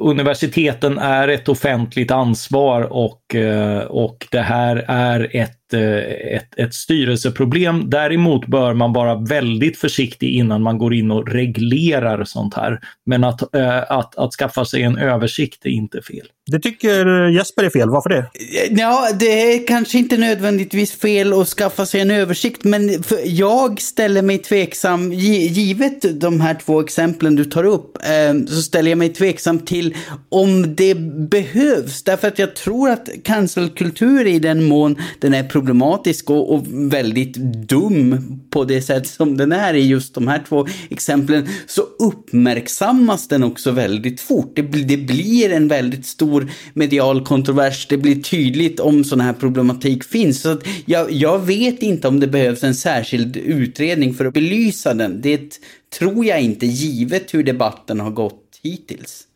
universiteten är ett offentligt ansvar och, eh, och det här är ett ett, ett styrelseproblem. Däremot bör man vara väldigt försiktig innan man går in och reglerar sånt här. Men att, äh, att, att skaffa sig en översikt är inte fel. Det tycker Jesper är fel. Varför det? Ja, det är kanske inte nödvändigtvis fel att skaffa sig en översikt, men jag ställer mig tveksam, givet de här två exemplen du tar upp, eh, så ställer jag mig tveksam till om det behövs. Därför att jag tror att cancelkultur i den mån den är problematisk och, och, väldigt dum på det sätt som den är i just de här två exemplen, så uppmärksammas den också väldigt fort. Det, det blir en väldigt stor medial kontrovers. Det blir tydligt om sån här problematik finns. Så jag, jag vet inte om det behövs en särskild utredning för att belysa den. Det tror jag inte, givet hur debatten har gått hittills.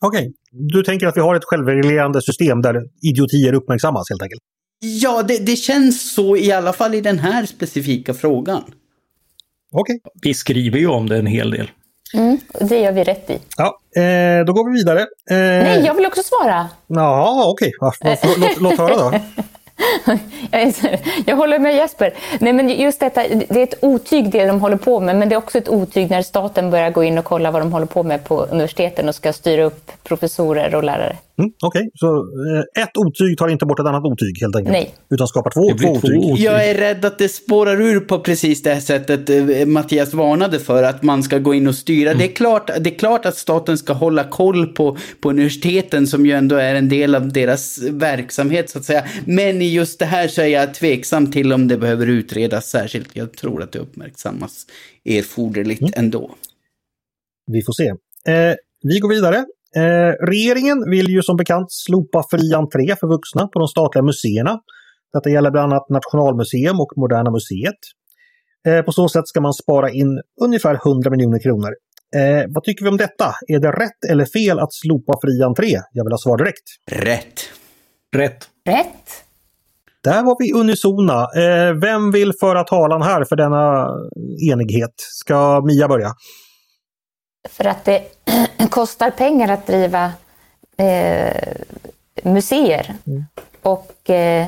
Okej, okay. du tänker att vi har ett självreglerande system där idiotier uppmärksammas helt enkelt? Ja, det, det känns så i alla fall i den här specifika frågan. Okej. Okay. Vi skriver ju om det en hel del. Mm, det gör vi rätt i. Ja, eh, då går vi vidare. Eh... Nej, jag vill också svara. Ja, okej. Okay. Låt, låt höra då. jag håller med Jesper. Nej, men just detta, det är ett otyg det de håller på med, men det är också ett otyg när staten börjar gå in och kolla vad de håller på med på universiteten och ska styra upp professorer och lärare. Mm, Okej, okay. så eh, ett otyg tar inte bort ett annat otyg helt enkelt? Nej. Utan skapar två, två, otyg. otyg? Jag är rädd att det spårar ur på precis det här sättet eh, Mattias varnade för, att man ska gå in och styra. Mm. Det, är klart, det är klart att staten ska hålla koll på, på universiteten som ju ändå är en del av deras verksamhet så att säga. Men i just det här så är jag tveksam till om det behöver utredas särskilt. Jag tror att det uppmärksammas erforderligt mm. ändå. Vi får se. Eh, vi går vidare. Eh, regeringen vill ju som bekant slopa fri entré för vuxna på de statliga museerna. Detta gäller bland annat Nationalmuseum och Moderna Museet. Eh, på så sätt ska man spara in ungefär 100 miljoner kronor. Eh, vad tycker vi om detta? Är det rätt eller fel att slopa fri entré? Jag vill ha svar direkt. Rätt. Rätt. Rätt. Där var vi unisona. Eh, vem vill föra talan här för denna enighet? Ska Mia börja? För att det kostar pengar att driva eh, museer. Mm. Och eh,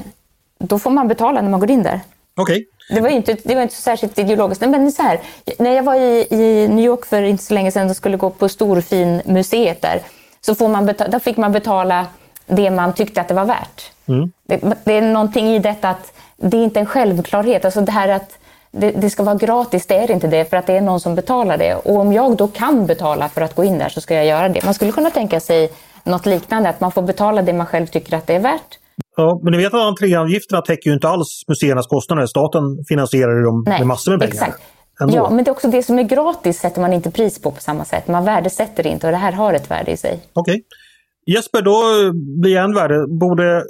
då får man betala när man går in där. Okay. Det var inte, det var inte så särskilt ideologiskt. Men så här, när jag var i, i New York för inte så länge sedan och skulle gå på Storfin museet där, så får man betala, där fick man betala det man tyckte att det var värt. Mm. Det, det, är någonting i detta att det är inte en självklarhet. Alltså det här att det, det, ska vara gratis, det är inte det för att det är någon som betalar det. Och om jag då kan betala för att gå in där så ska jag göra det. Man skulle kunna tänka sig något liknande, att man får betala det man själv tycker att det är värt. Ja, men ni vet att entréavgifterna täcker ju inte alls museernas kostnader. Staten finansierar dem Nej, med massor med pengar. Exakt. Ändå. Ja, men det är också det som är gratis sätter man inte pris på på samma sätt. Man värdesätter det inte och det här har ett värde i sig. Okej. Okay. Jesper, då blir än värre. Borde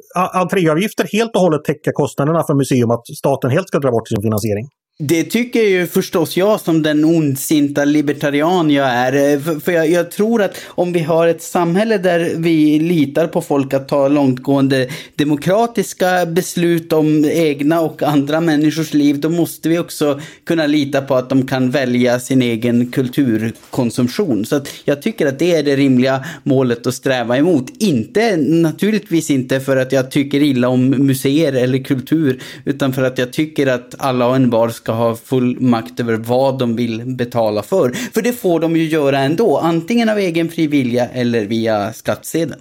entréavgifter helt och hållet täcka kostnaderna för museum? Att staten helt ska dra bort sin finansiering? Det tycker ju förstås jag som den ondsinta libertarian jag är. Eh, för jag, jag, tror att om vi har ett samhälle där vi litar på folk att ta långtgående demokratiska beslut om egna och andra människors liv, då måste vi också kunna lita på att de kan välja sin egen kulturkonsumtion. Så att jag tycker att det är det rimliga målet att sträva emot. Inte, naturligtvis inte för att jag tycker illa om museer eller kultur, utan för att jag tycker att alla och envar ska ha full makt över vad de vill betala för. För det får de ju göra ändå, antingen av egen fri vilja eller via skattsedeln.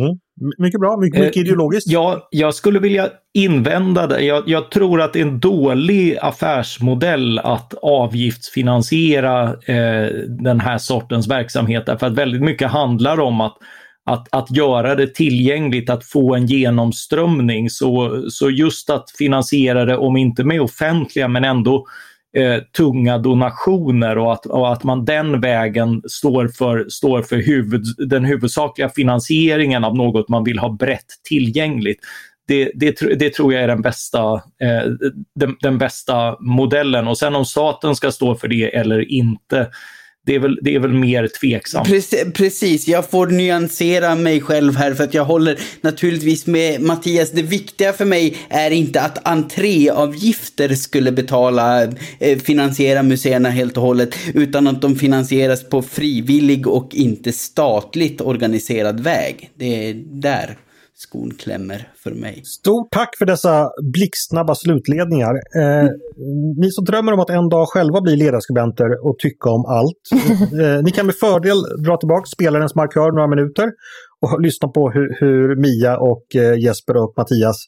Mm. Mycket bra, mycket, mycket eh, ideologiskt. Ja, jag skulle vilja invända det. Jag, jag, tror att det är en dålig affärsmodell att avgiftsfinansiera eh, den här sortens verksamhet. Därför att väldigt mycket handlar om att att, att göra det tillgängligt, att få en genomströmning. Så, så just att finansiera det, om inte med offentliga, men ändå eh, tunga donationer och att, och att man den vägen står för, står för huvud, den huvudsakliga finansieringen av något man vill ha brett tillgängligt. Det, det, det, tror jag är den bästa, eh, den, den, bästa modellen. Och sen om staten ska stå för det eller inte, det är väl, det är väl mer tveksamt. Precis, jag får nyansera mig själv här för att jag håller naturligtvis med Mattias. Det viktiga för mig är inte att entréavgifter skulle betala, eh, finansiera museerna helt och hållet, utan att de finansieras på frivillig och inte statligt organiserad väg. Det är där skon klämmer för mig. Stort tack för dessa blixtsnabba slutledningar. Eh, ni som drömmer om att en dag själva bli ledarskribenter och tycka om allt. eh, ni kan med fördel dra tillbaka spelarens markör några minuter och lyssna på hur, hur Mia och eh, Jesper och Mattias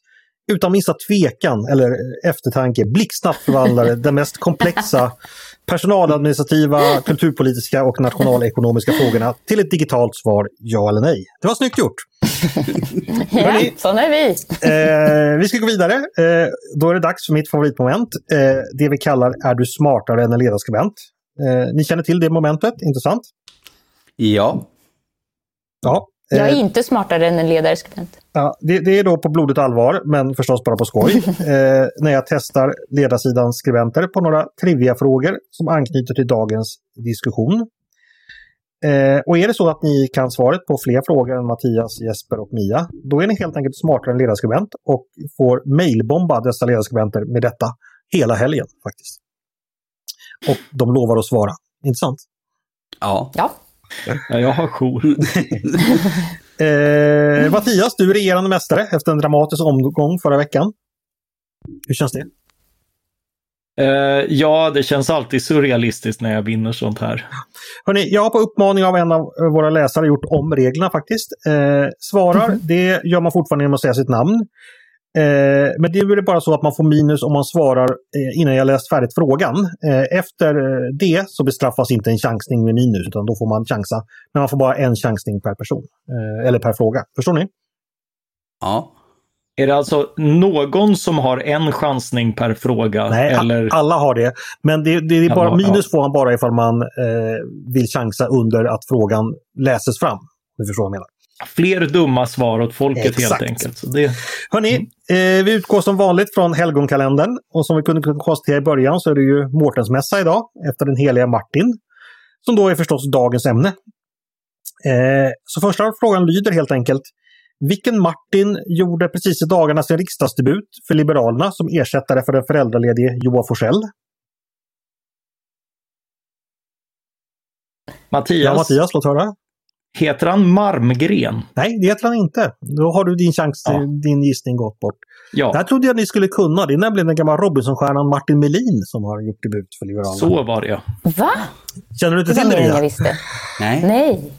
utan minsta tvekan eller eftertanke blixtsnabbt förvandlar den mest komplexa personaladministrativa, kulturpolitiska och nationalekonomiska frågorna till ett digitalt svar ja eller nej. Det var snyggt gjort! ja, sådana är vi! eh, vi ska gå vidare. Eh, då är det dags för mitt favoritmoment. Eh, det vi kallar Är du smartare än en ledarskribent? Eh, ni känner till det momentet, inte sant? Ja. Ja, jag är eh, inte smartare än en ledarskribent. Ja, det, det, är då på blodigt allvar, men förstås bara på skoj. eh, när jag testar ledarsidans skribenter på några trivia-frågor som anknyter till dagens diskussion. Eh, och är det så att ni kan svaret på fler frågor än Mattias, Jesper och Mia, då är ni helt enkelt smartare än ledarskribent och får mailbomba dessa ledarskribenter med detta hela helgen faktiskt. Och de lovar att svara. Intressant? Ja. ja. Ja, jag har jour. eh, Mattias, du är regerande mästare efter en dramatisk omgång förra veckan. Hur känns det? Uh, ja, det känns alltid surrealistiskt när jag vinner sånt här. Hörrni, jag har på uppmaning av en av våra läsare gjort om reglerna faktiskt. Eh, svarar, mm -hmm. det gör man fortfarande genom att säga sitt namn. Eh, men det är väl bara så att man får minus om man svarar eh, innan jag läst färdigt frågan. Eh, efter det så bestraffas inte en chansning med minus utan då får man chansa. Men man får bara en chansning per person. Eh, eller per fråga. Förstår ni? Ja. Är det alltså någon som har en chansning per fråga? Nej, eller? alla har det. Men det, det är bara, minus får man bara ifall man eh, vill chansa under att frågan läses fram. Du förstår vad jag menar fler dumma svar åt folket Exakt. helt enkelt. Så det... Hörni, eh, vi utgår som vanligt från helgonkalendern och som vi kunde konstatera i början så är det ju Mårtensmässa idag efter den heliga Martin. Som då är förstås dagens ämne. Eh, så första frågan lyder helt enkelt vilken Martin gjorde precis i dagarna sin riksdagsdebut för Liberalerna som ersättare för den föräldraledige Joa Forsell? Mattias. Ja, Mattias, låt höra. Heter han Marmgren? Nej, det heter han inte. Då har du din chans, ja. din gissning gått bort. Ja. Det här trodde jag ni skulle kunna. Det är nämligen den gamla Robinson-stjärnan Martin Melin som har gjort debut för Liberalerna. Så var det ja. Va? Känner du inte till det? Det jag visste. Nej. Nej.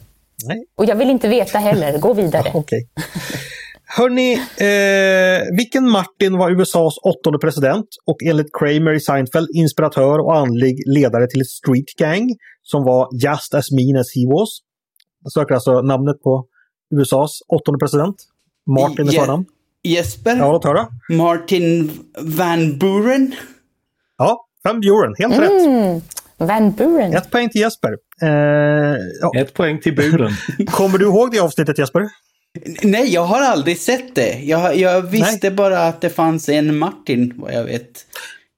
Nej. Och jag vill inte veta heller. Gå vidare. Okej. Hörni, eh, vilken Martin var USAs åttonde president och enligt Kramer i Seinfeld inspiratör och andlig ledare till ett street gang som var just as mean as he was? Jag söker alltså namnet på USAs åttonde president. Martin i förnamn. Jesper? Ja, låt höra. Martin Van Buren? Ja, Van Buren. Helt mm. rätt. Van Buren. Ett poäng till Jesper. Eh, ja. Ett poäng till Buren. Kommer du ihåg det avsnittet Jesper? Nej, jag har aldrig sett det. Jag, jag visste Nej. bara att det fanns en Martin, vad jag vet.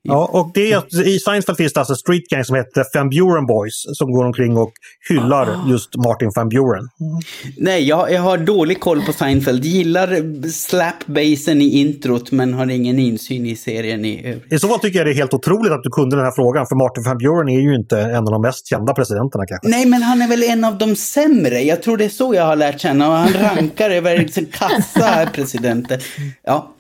Ja, och det är, i Seinfeld finns det alltså Street Gang som heter Van Buren Boys som går omkring och hyllar ah. just Martin Van Buren. Mm. Nej, jag, jag har dålig koll på Seinfeld. Gillar slapbasen i introt men har ingen insyn i serien i övrigt. I så fall tycker jag det är helt otroligt att du kunde den här frågan för Martin Van Buren är ju inte en av de mest kända presidenterna kanske. Nej, men han är väl en av de sämre. Jag tror det är så jag har lärt känna och han rankar över liksom kassa presidenter. Ja.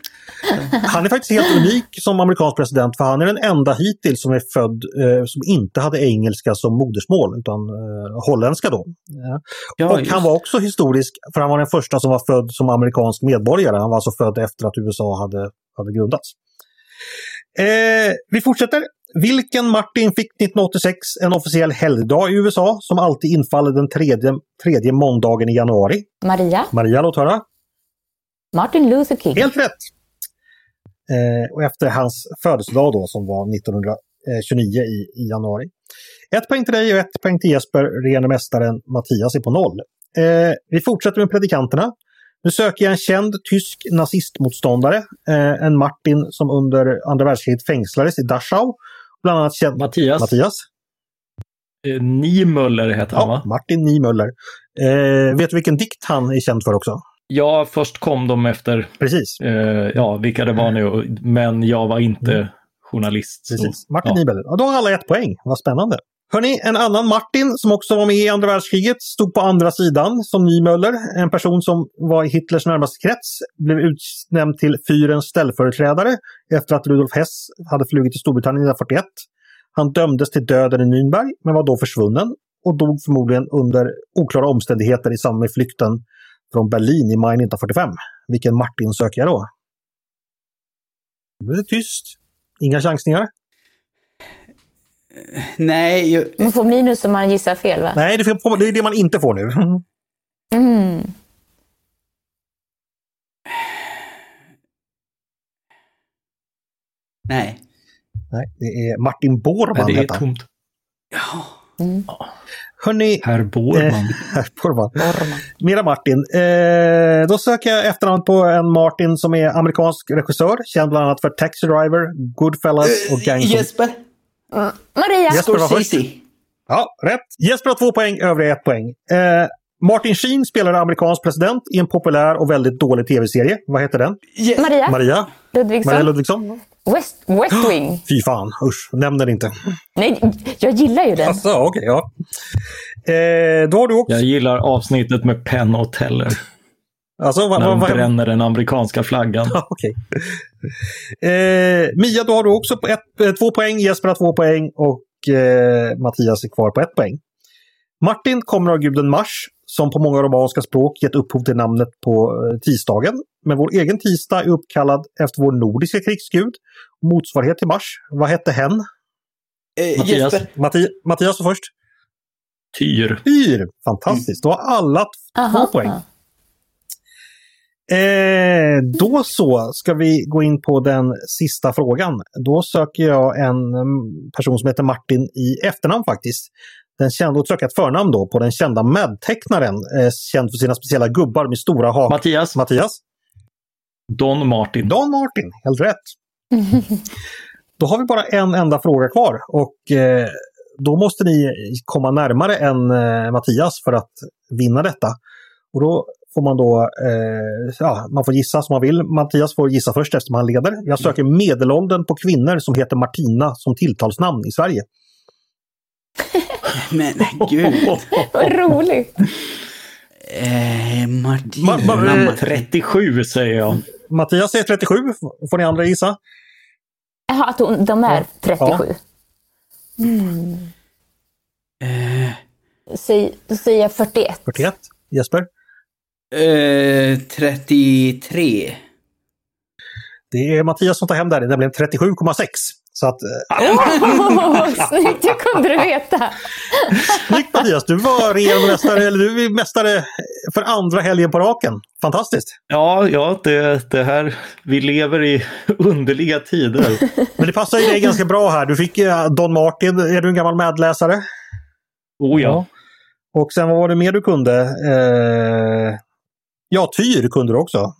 Han är faktiskt helt unik som amerikansk president för han är den enda hittills som är född eh, som inte hade engelska som modersmål utan eh, holländska då. Ja. Ja, och han var också historisk för han var den första som var född som amerikansk medborgare. Han var alltså född efter att USA hade, hade grundats. Eh, vi fortsätter. Vilken Martin fick 1986 en officiell helgdag i USA som alltid infaller den tredje, tredje måndagen i januari? Maria. Maria, låt höra. Martin Luther King. Helt rätt! Eh, och efter hans födelsedag då som var 29 i, i januari. Ett poäng till dig och ett poäng till Jesper. Rene mästaren Mattias är på noll. Eh, vi fortsätter med predikanterna. Nu söker jag en känd tysk nazistmotståndare, eh, en Martin som under andra världskriget fängslades i Dachau. Bland annat känd... Mattias. Mattias. Eh, Niemöller heter han Ja, va? Martin Niemöller. Eh, vet du vilken dikt han är känd för också? Ja, först kom de efter Precis. eh, ja, vilka det var nu, men jag var inte journalist. så- Precis. Martin ja. Niemöller. Ja, då har alla ett poäng. Vad spännande. Hörni, en annan Martin som också var med i andra världskriget stod på andra sidan som Niemöller. En person som var i Hitlers närmaste krets. Blev utnämnd till fyrens ställföreträdare efter att Rudolf Hess hade flugit till Storbritannien 1941. Han dömdes till döden i Nürnberg men var då försvunnen och dog förmodligen under oklara omständigheter i samband med flykten från Berlin i maj 1945. Vilken Martin söker jag då? Nu är det tyst. Inga chansningar. Nej, jag, Man får minus om man gissar fel va? Nej, det, får- det är det man inte får nu. Mm. nej. Nej, det är Martin Bormann Nej, det är tomt. Ja. Hörni, Herr Borman. eh, herr. Mera Martin. Eh, då söker jag efternamn på en Martin som är amerikansk regissör, känd bland annat för Taxi Driver, Goodfellas och Gangs. Jesper. Maria! Jesper var först. Ja, rätt. Jesper har två poäng, övriga ett poäng. Eh, Martin Sheen spelar amerikansk president i en populär och väldigt dålig tv-serie. Vad heter den? Je- Maria Maria? Ludvigsson. Maria Ludvigsson? West, West Wing. Fy fan, usch, nämn den inte. Nej, jag gillar ju den. Alltså, okej, ja. Eh, då har du också... Jag gillar avsnittet med Penn och Teller. Alltså, vad, När de bränner den amerikanska flaggan. Ja, Okej. Eh, Mia, då har du också ett, eh, två poäng, Jesper har två poäng och eh, Mattias är kvar på ett poäng. Martin kommer av guden Mars som på många romanska språk gett upphov till namnet på eh, tisdagen. Men vår egen tisdag är uppkallad efter vår nordiska krigsgud. Motsvarighet till Mars. Vad hette hen? Eh, Mattias. Matti, Mattias var först. Tyr. Yr! Fantastiskt, då har alla två Aha. poäng. Eh, då så ska vi gå in på den sista frågan. Då söker jag en mm, person som heter Martin i efternamn faktiskt. Den kända, och söker ett förnamn då på den kända Mad-tecknaren, eh, känd för sina speciella gubbar med stora hakor. Mattias. Mattias? Don Martin. Don Martin, helt rätt. Då har vi bara en enda fråga kvar och eh, då måste ni komma närmare än eh, Mattias för att vinna detta. Och då får man då, eh, ja, man får gissa som man vill. Mattias får gissa först eftersom han leder. Jag söker medelåldern på kvinnor som heter Martina som tilltalsnamn i Sverige. Men gud. Vad roligt. Eh, Martina. Ma- ma- eh, Martin. 37 säger jag. Mattias säger 37, får ni andra gissa? Jaha, att hon, de är Ja. 37. Eh, Säg, då säger jag 41. 41. Jesper? eh, 33. Det är Mattias som tar hem det här, det nämligen 37,6. Så att, eh, snyggt, det kunde du veta. Snyggt Mattias, du var regerande mästare, eller du är mästare för andra helgen på raken. Fantastiskt! Ja, ja det, det här, vi lever i underliga tider. Men det passar ju dig ganska bra här. Du fick eh, Don Martin, är du en gammal medläsare? Oh ja. Och sen vad var det mer du kunde? Eh, ja, Tyr kunde du också.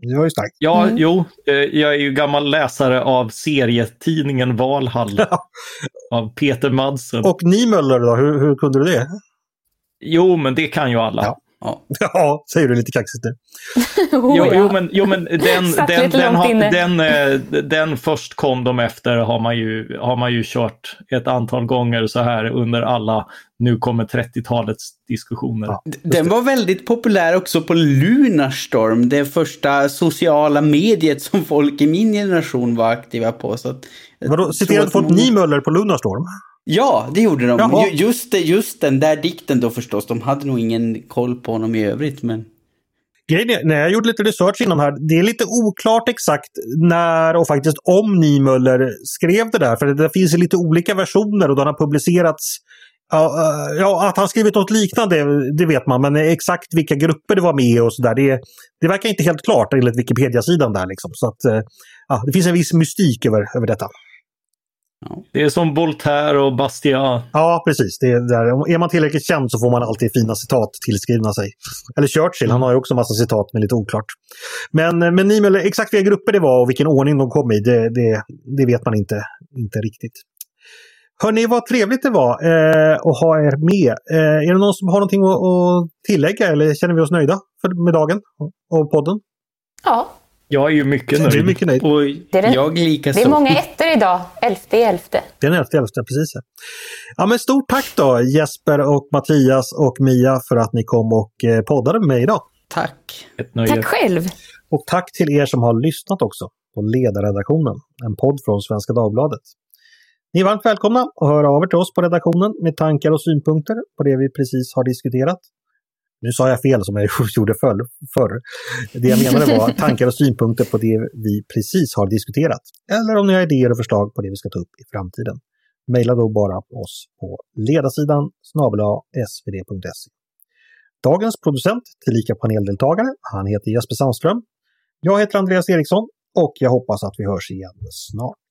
Det var ju starkt. Ja, jo, eh, jag är ju gammal läsare av serietidningen Valhall av Peter Madsen. Och ni Möller då, hur, hur kunde du det? Jo, men det kan ju alla. Ja. Ja. Ja, säger du lite kaxigt nu. Oh, Jo, ja. jo, men, jo, men den, den, den, har, den, eh, den först kom de efter har man, ju, har man ju kört ett antal gånger så här under alla nu kommer 30-talets diskussioner. Ja. Den var väldigt populär också på Lunarstorm, det första sociala mediet som folk i min generation var aktiva på. Så att Vadå, citerade att folk många- ni Möller på Lunarstorm? Ja, det gjorde de. Jaha. Just, just den där dikten då förstås. De hade nog ingen koll på honom i övrigt. Men... Grejen jag gjorde lite research innan här, det är lite oklart exakt när och faktiskt om Niemöller skrev det där. För det finns lite olika versioner och den har publicerats. Ja, eh, ja, att han skrivit något liknande, det vet man, men exakt vilka grupper det var med och sådär, det, det verkar inte helt klart enligt Wikipedia-sidan där. Liksom. Så att, eh, ja, det finns en viss mystik över, över detta. Det är som Voltaire och Bastiat. Ja, precis. Det är, där. är man tillräckligt känd så får man alltid fina citat tillskrivna sig. Eller Churchill, han har ju också massa citat, men lite oklart. Men, men Niemöller, exakt vilka grupper det var och vilken ordning de kom i, det, det, det vet man inte, inte riktigt. Hörni, vad trevligt det var eh, att ha er med. Eh, är det någon som har någonting att, att tillägga eller känner vi oss nöjda för, med dagen och podden? Ja, jag är ju mycket nöjd. Du är mycket nöjd. Och det är den, jag lika Det är många ettor idag. Elfte i elfte. Det är den elfte elfte, precis. Ja, men stort tack då Jesper och Mattias och Mia för att ni kom och eh, poddade med mig idag. Tack! Tack själv! Och tack till er som har lyssnat också på Ledarredaktionen, en podd från Svenska Dagbladet. Ni är varmt välkomna att höra av er till oss på redaktionen med tankar och synpunkter på det vi precis har diskuterat. Nu sa jag fel som jag gjorde förr. förr. Det jag menade var tankar och synpunkter på det vi precis har diskuterat. Eller om ni har idéer och förslag på det vi ska ta upp i framtiden. Maila då bara oss på ledarsidan snabel svd.se. Dagens producent, tillika paneldeltagare, han heter Jesper Sandström. Jag heter Andreas Eriksson och jag hoppas att vi hörs igen snart.